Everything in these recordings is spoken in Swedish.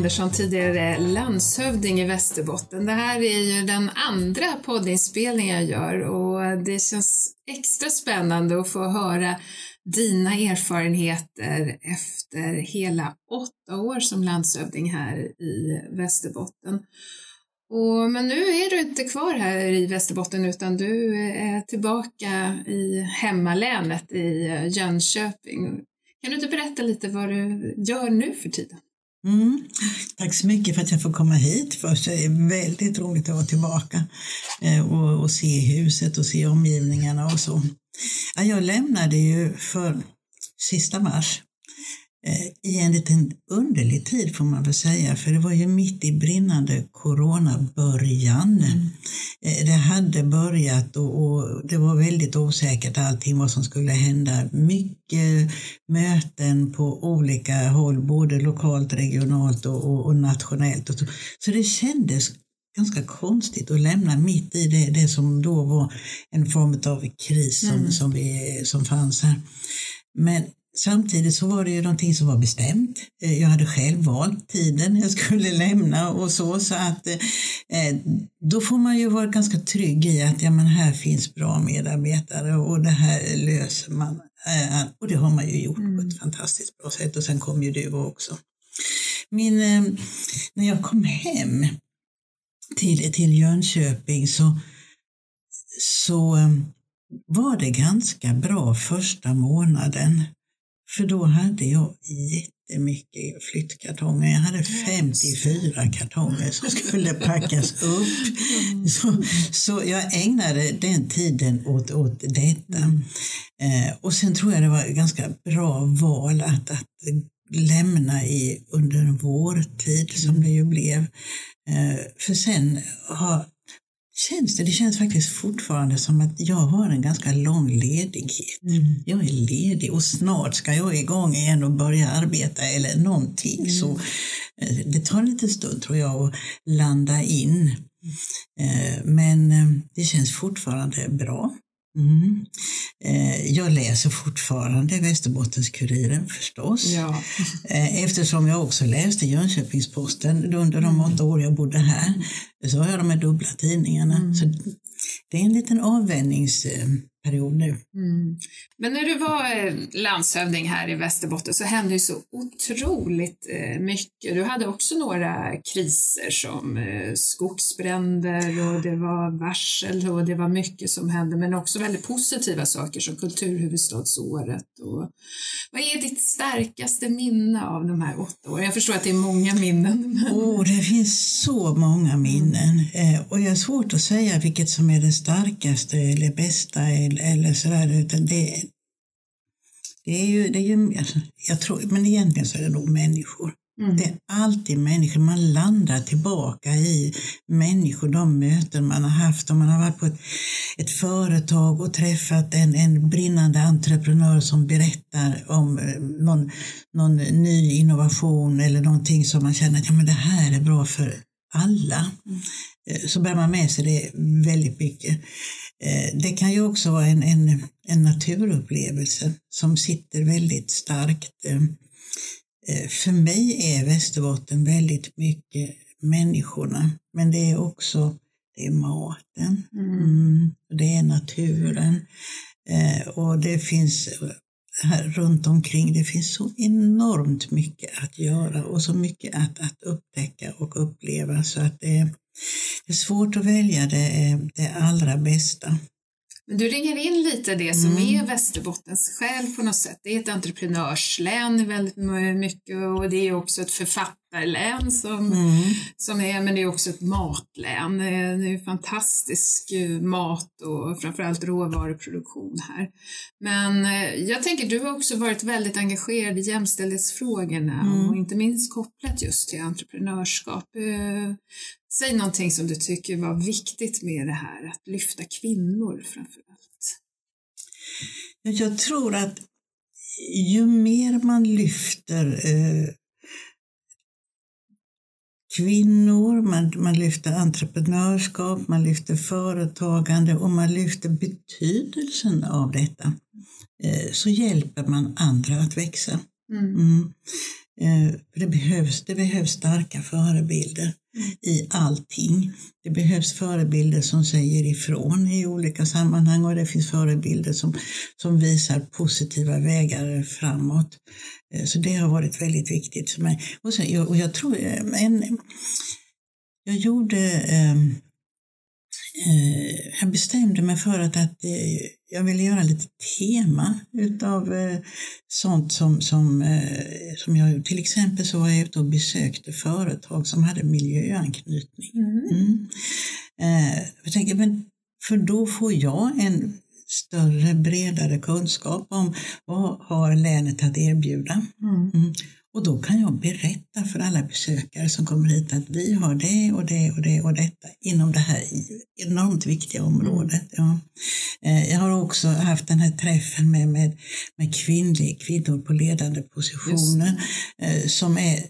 Andersson, tidigare landshövding i Västerbotten. Det här är ju den andra poddinspelningen jag gör och det känns extra spännande att få höra dina erfarenheter efter hela åtta år som landshövding här i Västerbotten. Och, men nu är du inte kvar här i Västerbotten utan du är tillbaka i hemmalänet i Jönköping. Kan du inte berätta lite vad du gör nu för tiden? Mm. Tack så mycket för att jag får komma hit. Först det är väldigt roligt att vara tillbaka eh, och, och, se huset och se omgivningarna och så. Jag lämnade ju för sista mars i en liten underlig tid får man väl säga, för det var ju mitt i brinnande coronabörjan. Mm. Eh, det hade börjat och, och, det var väldigt osäkert allting vad som skulle hända. Mycket möten på olika håll, både lokalt, regionalt och, och, och nationellt. Så. så det kändes ganska konstigt att lämna mitt i det, det som då var en form av kris som, mm. som, vi, som fanns här. Men Samtidigt så var det ju någonting som var bestämt. Eh, jag hade själv valt tiden jag skulle lämna och så, så att eh, då får man ju vara ganska trygg i att ja, men här finns bra medarbetare och det här löser man. Eh, och det har man ju gjort mm. på ett fantastiskt bra sätt och sen kom ju du också. Min, när jag kom hem till, till Jönköping så, så var det ganska bra första månaden. För då hade jag jättemycket flyttkartonger. Jag hade 54 kartonger som skulle packas upp. Så, så jag ägnade den tiden åt, åt detta. Mm. Eh, och sen tror jag det var ett ganska bra val att, att lämna i under en vårtid som mm. det ju blev. Eh, för sen har känns det, det känns faktiskt fortfarande som att jag har en ganska lång ledighet. Mm. Jag är ledig och snart ska jag igång igen och börja arbeta eller någonting. Mm. Så eh, det tar lite stund tror jag att landa in. Mm. Men eh, det känns fortfarande bra. Mm. Eh, jag läser fortfarande Västerbottens-Kuriren förstås. Ja. Eh, eftersom jag också läste Jönköpings-Posten under de åtta år jag bodde här. Så har jag de här dubbla tidningarna. Mm. Så det är en liten avvändnings period nu. Mm. Men när du var eh, landshövding här i Västerbotten så hände ju så otroligt eh, mycket. Du hade också några kriser som eh, skogsbränder och det var varsel och det var mycket som hände men också väldigt positiva saker som kulturhuvudstadsåret. Och vad är ditt starkaste minne av de här åtta åren? Jag förstår att det är många minnen. Oh, det finns så många minnen mm. och jag har svårt att säga vilket som är det starkaste eller bästa eller sådär, utan det, det är ju, det är ju alltså, jag tror, men egentligen så är det nog människor. Mm. Det är alltid människor, man landar tillbaka i människor, de möten man har haft. Om man har varit på ett, ett företag och träffat en, en brinnande entreprenör som berättar om eh, någon, någon ny innovation eller någonting som man känner att ja, men det här är bra för alla. Mm. Eh, så bär man med sig det väldigt mycket. Eh, det kan ju också vara en, en, en naturupplevelse som sitter väldigt starkt. Eh, eh, för mig är Västerbotten väldigt mycket människorna, men det är också det är maten, mm. Mm, det är naturen och det finns här runt omkring, det finns så enormt mycket att göra och så mycket att, att upptäcka och uppleva så att det, det är svårt att välja det, det allra bästa. Men du ringer in lite det som mm. är Västerbottens själ på något sätt. Det är ett entreprenörslän väldigt mycket och det är också ett författarlän som, mm. som är, men det är också ett matlän. Det är fantastisk eh, mat och framförallt råvaruproduktion här. Men eh, jag tänker, du har också varit väldigt engagerad i jämställdhetsfrågorna mm. och inte minst kopplat just till entreprenörskap. Säg någonting som du tycker var viktigt med det här, att lyfta kvinnor framför allt. Jag tror att ju mer man lyfter eh, kvinnor, man, man lyfter entreprenörskap, man lyfter företagande och man lyfter betydelsen av detta, eh, så hjälper man andra att växa. Mm. Mm. Eh, det, behövs, det behövs starka förebilder i allting. Det behövs förebilder som säger ifrån i olika sammanhang och det finns förebilder som, som visar positiva vägar framåt. Eh, så det har varit väldigt viktigt för mig. Och, sen, och jag tror, eh, en, jag gjorde ehm, eh, jag bestämde mig för att, att jag ville göra lite tema utav eh, sånt som, som, eh, som jag, till exempel så var jag ute och besökte företag som hade miljöanknytning. Mm. Mm. Eh, jag tänker, men för då får jag en större, bredare kunskap om vad har länet att erbjuda. Mm. Mm. Och då kan jag berätta för alla besökare som kommer hit att vi har det och det och det och detta inom det här enormt viktiga området. Ja. Eh, jag har också haft den här träffen med, med, med kvinnlig, kvinnor på ledande positioner eh, som är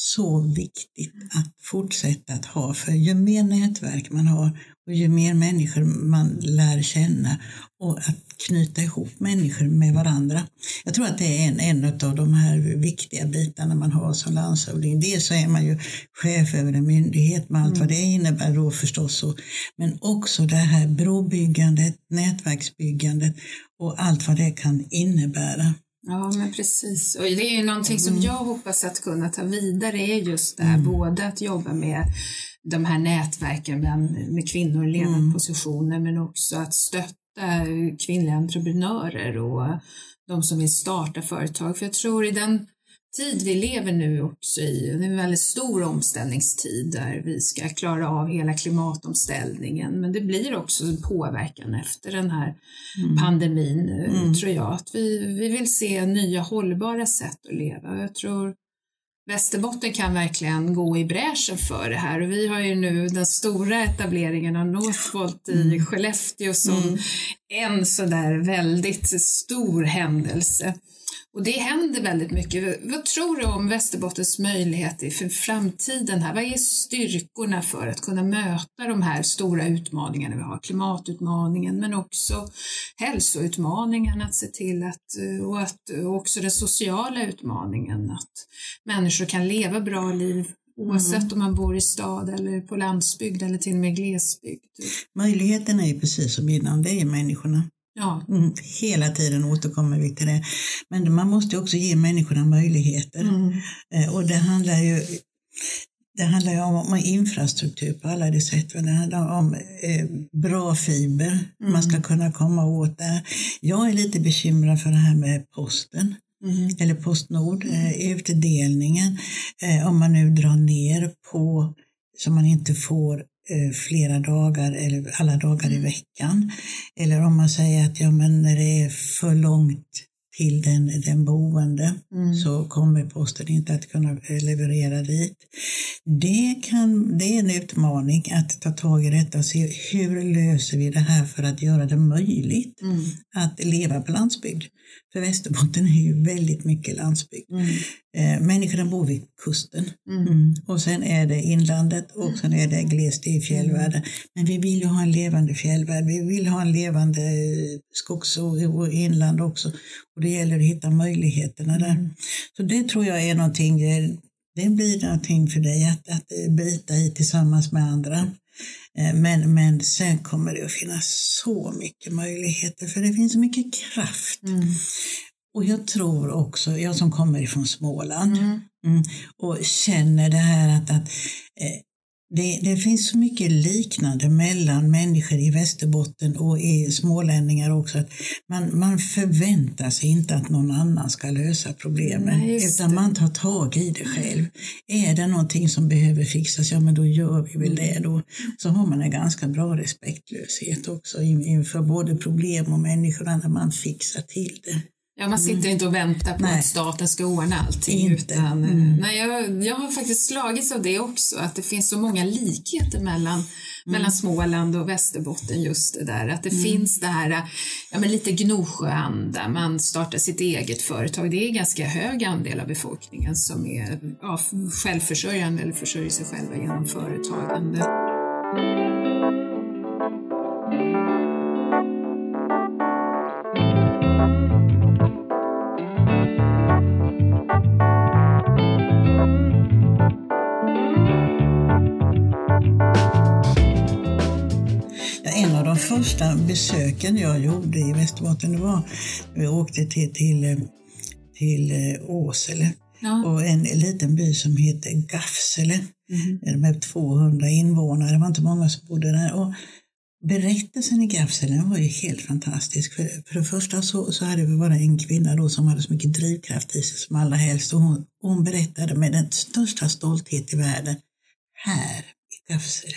så viktigt att fortsätta att ha. För ju mer nätverk man har och ju mer människor man lär känna och att knyta ihop människor med varandra. Jag tror att det är en, en av de här viktiga bitarna man har som landshövding. Dels så är man ju chef över en myndighet med allt mm. vad det innebär då förstås. Men också det här brobyggandet, nätverksbyggandet och allt vad det kan innebära. Ja, men precis. Och det är ju någonting som mm. jag hoppas att kunna ta vidare är just det här, mm. både att jobba med de här nätverken med, med kvinnor i ledande mm. positioner men också att stötta kvinnliga entreprenörer och de som vill starta företag. För jag tror i den tid vi lever nu också i, det är en väldigt stor omställningstid där vi ska klara av hela klimatomställningen, men det blir också en påverkan efter den här mm. pandemin, mm. tror jag. Att vi, vi vill se nya hållbara sätt att leva. Jag tror Västerbotten kan verkligen gå i bräschen för det här och vi har ju nu den stora etableringen av Northvolt i mm. Skellefteå som mm en sådär väldigt stor händelse. Och det händer väldigt mycket. Vad tror du om Västerbottens möjligheter för framtiden här? Vad är styrkorna för att kunna möta de här stora utmaningarna vi har? Klimatutmaningen men också hälsoutmaningen att se till att, och, att, och också den sociala utmaningen att människor kan leva bra liv oavsett mm. om man bor i stad eller på landsbygd eller till och med glesbygd. Möjligheten är ju precis som innan, det är människorna. Ja. Mm, hela tiden återkommer vi till det. Men man måste också ge människorna möjligheter. Mm. Eh, och det handlar ju det handlar ju om, om infrastruktur på alla de sätt. Det handlar om eh, bra fiber. Mm. Man ska kunna komma åt det. Jag är lite bekymrad för det här med posten. Mm. eller Postnord, eh, utdelningen. Eh, om man nu drar ner på så man inte får Eh, flera dagar eller alla dagar i mm. veckan. Eller om man säger att ja, men när det är för långt till den, den boende mm. så kommer posten inte att kunna eh, leverera dit. Det, kan, det är en utmaning att ta tag i detta och se hur löser vi det här för att göra det möjligt mm. att leva på landsbygd. För Västerbotten är ju väldigt mycket landsbygd. Mm. Eh, människorna bor vid kusten mm. mm. och sen är det inlandet och sen är det glest i fjällvärlden. Men vi vill ju ha en levande fjällvärld. Vi vill ha en levande skogs och inland också. Och det gäller att hitta möjligheterna där. Mm. Så det tror jag är någonting, det blir någonting för dig att, att bita i tillsammans med andra. Eh, men, men sen kommer det att finnas så mycket möjligheter för det finns så mycket kraft. Mm. Och jag tror också, jag som kommer ifrån Småland mm. Mm, och känner det här att, att eh, det, det, finns så mycket liknande mellan människor i Västerbotten och i smålänningar också. Att man, man förväntar sig inte att någon annan ska lösa problemen Nej, utan man tar tag i det själv. Är det någonting som behöver fixas, ja men då gör vi väl det då. Så har man en ganska bra respektlöshet också inför både problem och människorna när man fixar till det. Ja, man sitter mm. inte och väntar på nej. att staten ska ordna allting. Inte. Utan, eh, mm. nej, jag, jag har faktiskt slagits av det också, att det finns så många likheter mellan, mm. mellan Småland och Västerbotten just det där. Att det mm. finns det här, ja men lite Gnosjöanda, man startar sitt eget företag. Det är en ganska hög andel av befolkningen som är ja, självförsörjande eller försörjer sig själva genom företagande. Besöken jag gjorde i Västerbotten var vi åkte till, till, till eh, Åsele ja. och en liten by som heter Gafsele mm. med 200 invånare. Det var inte många som bodde där. Och berättelsen i Gafsele var ju helt fantastisk. För, för det första så, så hade vi bara en kvinna då som hade så mycket drivkraft i sig som allra helst. Och hon, hon berättade med den största stolthet i världen. Här i Gafsele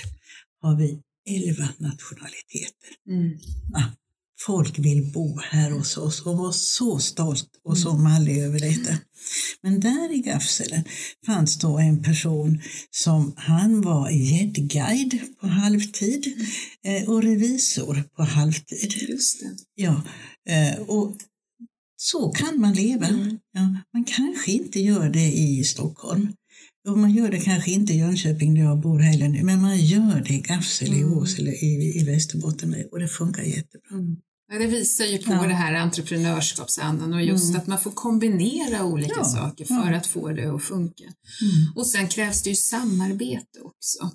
har vi elva nationaliteter. Mm. Ja, folk vill bo här hos oss och var så stolt och så mm. mallig över detta. Men där i Gafsele fanns då en person som han var gäddguide på halvtid eh, och revisor på halvtid. Just det. Ja, eh, och så kan man leva. Mm. Ja, man kanske inte gör det i Stockholm. Och man gör det kanske inte i Jönköping där jag bor heller nu, men man gör det i Gafsele, mm. i Åsele, i, i Västerbotten och det funkar jättebra. Mm. Ja, det visar ju på ja. det här entreprenörskapsandan och just mm. att man får kombinera olika ja. saker för ja. att få det att funka. Mm. Och sen krävs det ju samarbete också.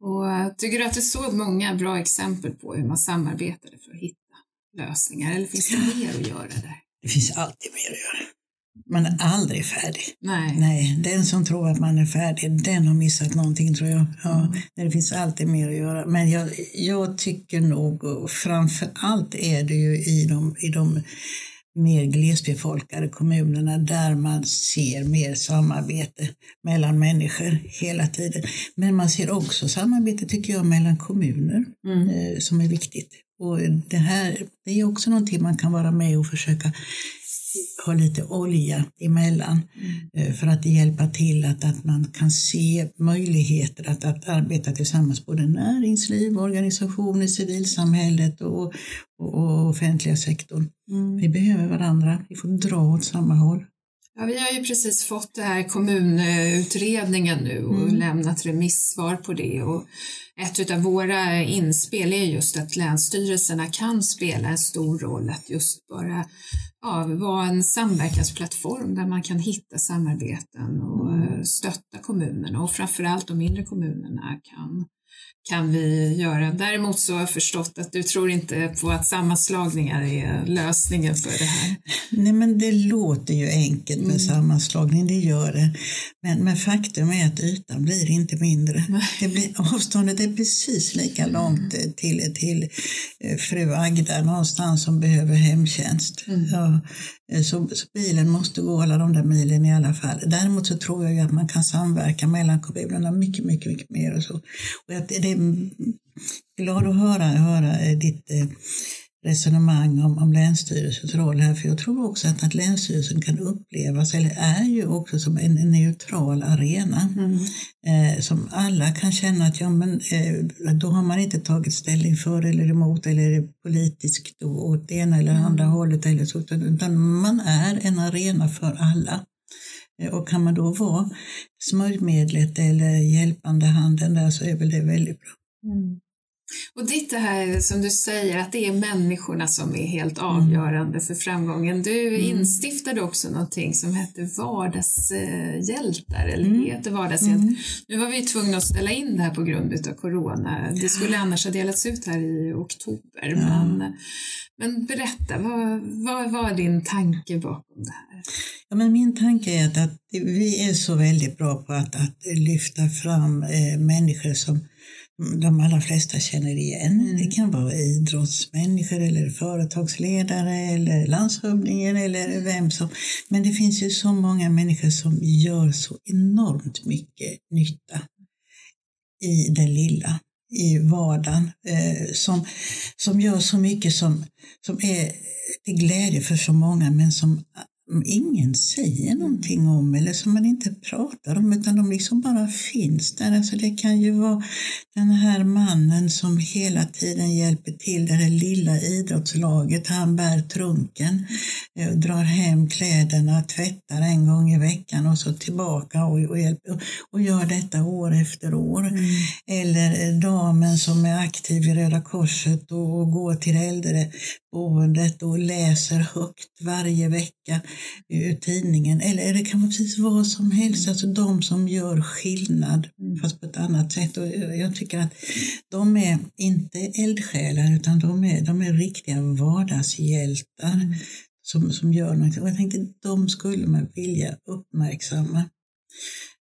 Och tycker du att du såg många bra exempel på hur man samarbetade för att hitta lösningar eller finns det mer att göra där? Det finns alltid mer att göra. Man är aldrig färdig. Nej. Nej, den som tror att man är färdig, den har missat någonting tror jag. Ja, mm. Det finns alltid mer att göra. Men jag, jag tycker nog, och framför allt är det ju i de, i de mer glesbefolkade kommunerna där man ser mer samarbete mellan människor hela tiden. Men man ser också samarbete, tycker jag, mellan kommuner mm. eh, som är viktigt. Och det här det är också någonting man kan vara med och försöka ha lite olja emellan mm. Eh, för att hjälpa till att, att man kan se möjligheter att, att arbeta tillsammans, både näringsliv, organisationer, civilsamhället och, och, och offentliga sektorn. Mm. Vi behöver varandra, vi får dra åt samma håll. Ja, vi har ju precis fått det här kommunutredningen nu och mm. lämnat remissvar på det. Och ett av våra inspel är just att länsstyrelserna kan spela en stor roll att just bara ja, vara en samverkansplattform där man kan hitta samarbeten och mm. stötta kommunerna och framförallt de mindre kommunerna kan kan vi göra. Däremot så har jag förstått att du tror inte på att sammanslagningar är lösningen för det här. Nej men det låter ju enkelt med mm. sammanslagning, det gör det. Men, men faktum är att ytan blir inte mindre. Det blir, avståndet är precis lika långt mm. till, till eh, fru Agda någonstans som behöver hemtjänst. Mm. Ja, eh, så, så, bilen måste gå alla de där milen i alla fall. Däremot så tror jag ju att man kan samverka mellan kommunerna mycket, mycket, mycket mer och så. Och att det är glad att höra, höra eh, ditt eh, resonemang om, om Länsstyrelsens roll här, för jag tror också att, att Länsstyrelsen kan upplevas, eller är ju också som en, en neutral arena mm. eh, som alla kan känna att ja, men, eh, då har man inte tagit ställning för eller emot eller politiskt åt det ena eller mm. andra hållet eller så, utan man är en arena för alla. Eh, och kan man då vara smörjmedlet eller hjälpande handen där så är väl det väldigt bra. Mm. Och ditt det här som du säger att det är människorna som är helt mm. avgörande för framgången. Du mm. instiftade också någonting som hette vardagshjältar, eller mm. heter vardagshjältar. Mm. Nu var vi tvungna att ställa in det här på grund av corona. Det skulle annars ha delats ut här i oktober. Ja. Men, men berätta, vad, vad var din tanke bakom det här? Ja, men min tanke är att, att vi är så väldigt bra på att, att lyfta fram eh, människor som de allra flesta känner igen. Mm. Det kan vara idrottsmänniskor eller företagsledare eller landshövdingen eller vem som. Men det finns ju så många människor som gör så enormt mycket nytta i det lilla, i vardagen, eh, som, som gör så mycket som, som är till glädje för så många men som ingen säger någonting om eller som man inte pratar om utan de liksom bara finns där. Alltså det kan ju vara den här mannen som hela tiden hjälper till, det här lilla idrottslaget, han bär trunken, eh, drar hem kläderna, tvättar en gång i veckan och så tillbaka och, och, hjälper, och gör detta år efter år. Mm. Eller damen som är aktiv i Röda Korset och, och går till äldreboendet och läser högt varje vecka ur tidningen. Eller det kan vara precis vad som helst, alltså de som gör skillnad mm. fast på ett annat sätt. Och jag tycker att de är inte eldsjälar utan de är, de är riktiga vardagshjältar mm. som, som gör något. Och jag tänkte de skulle man vilja uppmärksamma.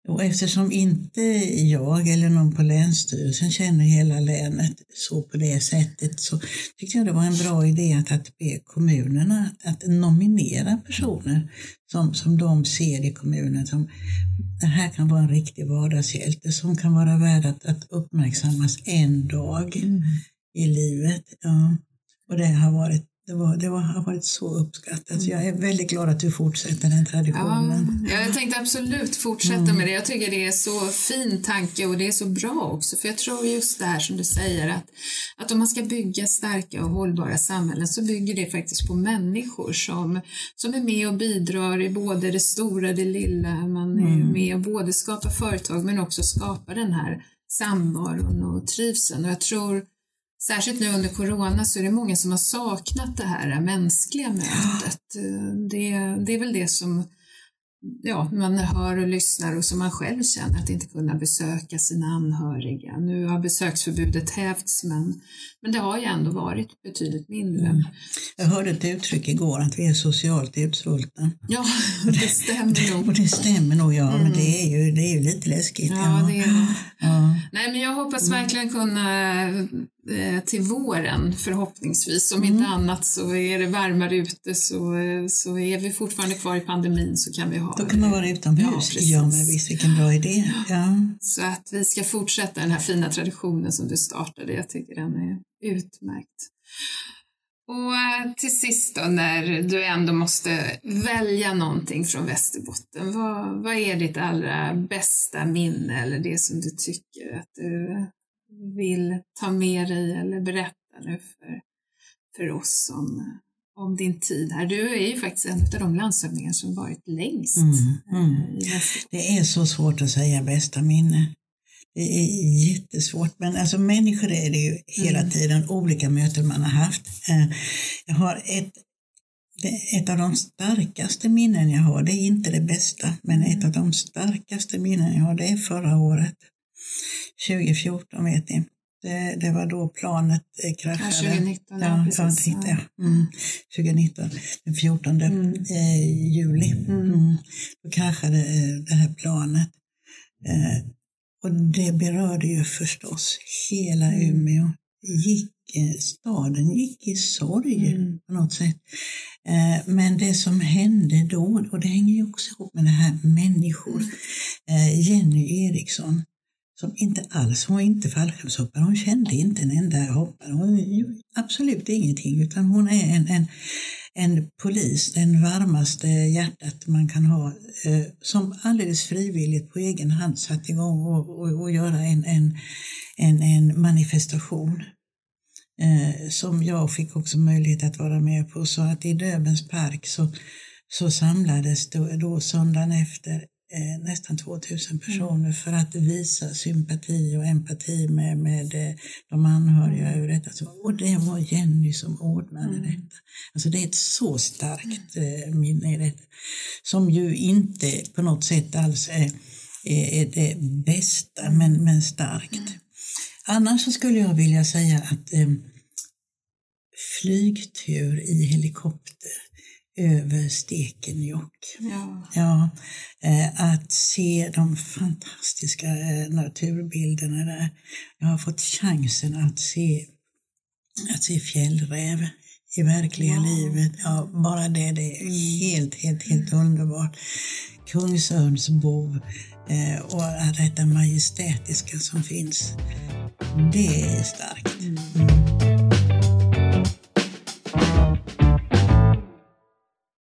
Och eftersom inte jag eller någon på Länsstyrelsen känner hela länet så på det sättet så tyckte jag det var en bra idé att, att be kommunerna att nominera personer som, som de ser i kommunen som det här kan vara en riktig vardagshjälte som kan vara värd att, att uppmärksammas en dag mm. i livet. Ja. Och det har varit det, var, det var, har varit så uppskattat. Mm. Jag är väldigt glad att du fortsätter den traditionen. Ja, jag tänkte absolut fortsätta mm. med det. Jag tycker det är så fin tanke och det är så bra också. För jag tror just det här som du säger att, att om man ska bygga starka och hållbara samhällen så bygger det faktiskt på människor som, som är med och bidrar i både det stora och det lilla. Man är mm. med och både skapar företag men också skapar den här samvaron och trivseln. Och jag tror Särskilt nu under corona så är det många som har saknat det här mänskliga mötet. Det, det är väl det som ja, man hör och lyssnar och som man själv känner att inte kunna besöka sina anhöriga. Nu har besöksförbudet hävts men, men det har ju ändå varit betydligt mindre. Mm. Jag hörde ett uttryck igår att vi är socialt utsvultna. Ja, det stämmer nog. och det stämmer nog ja, mm. men det är, ju, det är ju lite läskigt. Ja, ja. det är. Ja. Nej, men jag hoppas mm. verkligen kunna till våren förhoppningsvis. Om mm. inte annat så är det varmare ute så, eh, så är vi fortfarande kvar i pandemin så kan vi ha Då kan man vara utomhus. Ja, ja men visst, vilken bra idé. Ja. Så att vi ska fortsätta den här fina traditionen som du startade. Jag tycker den är utmärkt. Och eh, till sist då, när du ändå måste välja någonting från Västerbotten, vad, vad är ditt allra bästa minne eller det som du tycker att du vill ta med dig eller berätta nu för, för oss om, om din tid här. Du är ju faktiskt en av de landshövdingar som varit längst. Mm, mm. Eh, det är så svårt att säga bästa minne. Det är jättesvårt, men alltså människor är det ju hela mm. tiden, olika möten man har haft. Eh, jag har ett, ett av de starkaste minnen jag har, det är inte det bästa, men ett av de starkaste minnen jag har, det är förra året. 2014 vet ni. Det, det var då planet eh, kraschade. Ja, 2019, ja, precis. Ja. Mm, 2019, den 14 mm. eh, juli. Mm. mm. Då kraschade eh, det här planet. Och det berörde ju förstås hela mm. Umeå. Gick, staden gick i sorg mm. på något sätt. Men det som hände då, och det hänger ju också ihop med det här människor. Jenny Eriksson som inte alls, hon var inte fallskärmshoppare, hon kände inte en enda hoppare, hon absolut ingenting, utan hon är en, en, en polis, den varmaste hjärtat man kan ha, eh, som alldeles frivilligt på egen hand satt igång och, och, och göra en, en, en, en manifestation. Eh, som jag fick också möjlighet att vara med på. Så att i Döbens park så, så samlades då, då söndagen efter eh, nästan 2000 personer mm. för att visa sympati och empati med, med eh, de anhöriga över detta. Och det var Jenny som ordnade mm. detta. Alltså det är ett så starkt eh, minne i detta. Som ju inte på något sätt alls är, är, är det bästa, men, men starkt. Mm. Annars så skulle jag vilja säga att eh, flygtur i helikopter över Stekenjokk. Ja. Ja, eh, att se de fantastiska eh, naturbilderna där. Jag har fått chansen att se, att se fjällräv i verkliga wow. livet. Ja, bara det, det är helt, helt, helt underbart. Kungsörnsbo eh, och detta majestätiska som finns. Det är starkt. Mm.